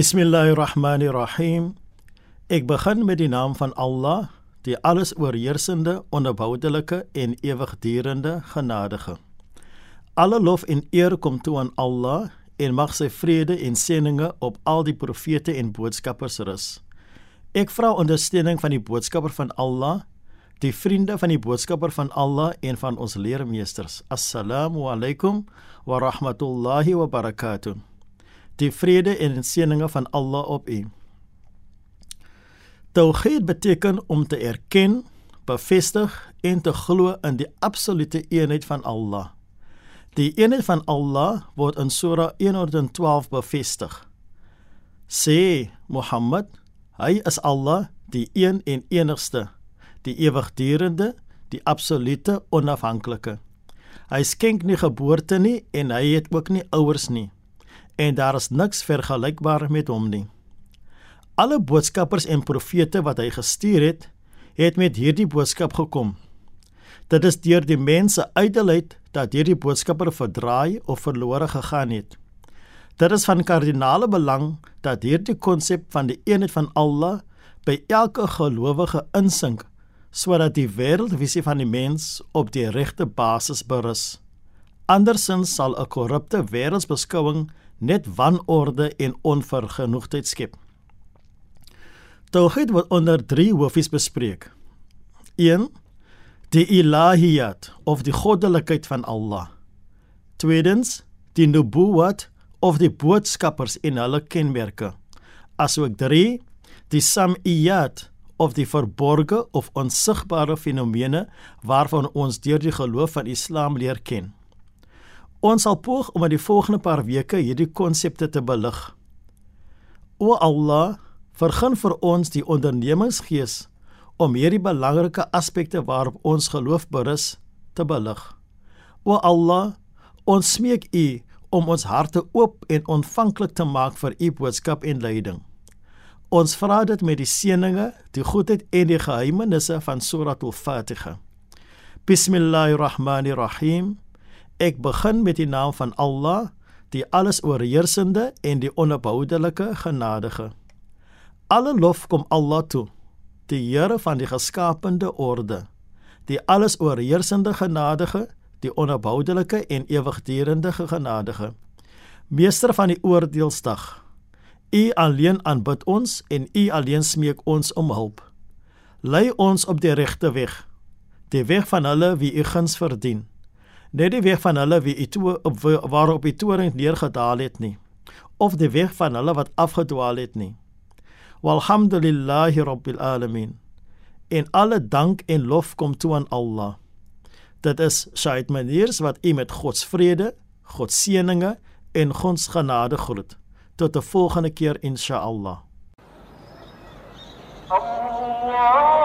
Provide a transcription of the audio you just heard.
Bismillahirrahmanirrahim. Ek begin met die naam van Allah, die alles oorheersende, onverboudelike en ewigdurende genadige. Alle lof en eer kom toe aan Allah en mag sy vrede en seëninge op al die profete en boodskappers rus. Ek vra ondersteuning van die boodskapper van Allah, die vriende van die boodskapper van Allah en van ons leermeesters. Assalamu alaykum wa rahmatullahi wa barakatuh die vrede en seëninge van Allah op u. Tauhid beteken om te erken, bevestig en te glo in die absolute eenheid van Allah. Die eenheid van Allah word in Surah 112 bevestig. Sê Mohammed, hy is Allah, die een en enigste, die ewigdurende, die absolute onafhanklike. Hy skenk nie geboorte nie en hy het ook nie ouers nie en daar is niks vergelykbaar met hom nie. Alle boodskappers en profete wat hy gestuur het, het met hierdie boodskap gekom. Dit is deur die mense uitdelheid dat hierdie boodskapper verdraai of verlore gegaan het. Dit is van kardinale belang dat hierdie konsep van die eenheid van Allah by elke gelowige insink sodat die wêreldvisie van die mens op die regte basis berus. Andersins sal 'n korrupte wêreldsbeskouing net wanorde en onvergenoegdheid skep. Tauhid word onder drie hoofies bespreek. 1. Die ilahiyat of die goddelikheid van Allah. Tweedens, die nubuwat of die boodskappers en hulle kenmerke. Asook 3, die samiyat of die verborgde of onsigbare fenomene waarvan ons deur die geloof van Islam leer ken. Ons sal poog om in die volgende paar weke hierdie konsepte te belig. O Allah, vergun vir ons die ondernemingsgees om hierdie belangrike aspekte waarop ons geloof berus te belig. O Allah, ons smeek U om ons harte oop en ontvanklik te maak vir U boodskap en leiding. Ons vra dit met die seëninge, die goedheid en die geheimenisse van Surah Al-Fatiha. Bismillahirrahmanirrahim. Ek begin met die naam van Allah, die alles oorheersende en die onverboudelike genadige. Alle lof kom Allah toe, die Here van die geskaapte orde, die alles oorheersende genadige, die onverboudelike en ewigdurende genadige. Meester van die oordeelsdag. U alleen aanbid ons en u alleen smeek ons om hulp. Lei ons op die regte weg, die weg van hulle wie u guns verdien net die weg van hulle wie toe op waarop die toring neergedaal het nie of die weg van hulle wat afgedwaal het nie walhamdulillahi rabbil alamin in alle dank en lof kom toe aan Allah. Dit is Said Maniers wat u met God se vrede God se seëninge en God se genade groet. Tot 'n volgende keer insha Allah. Allah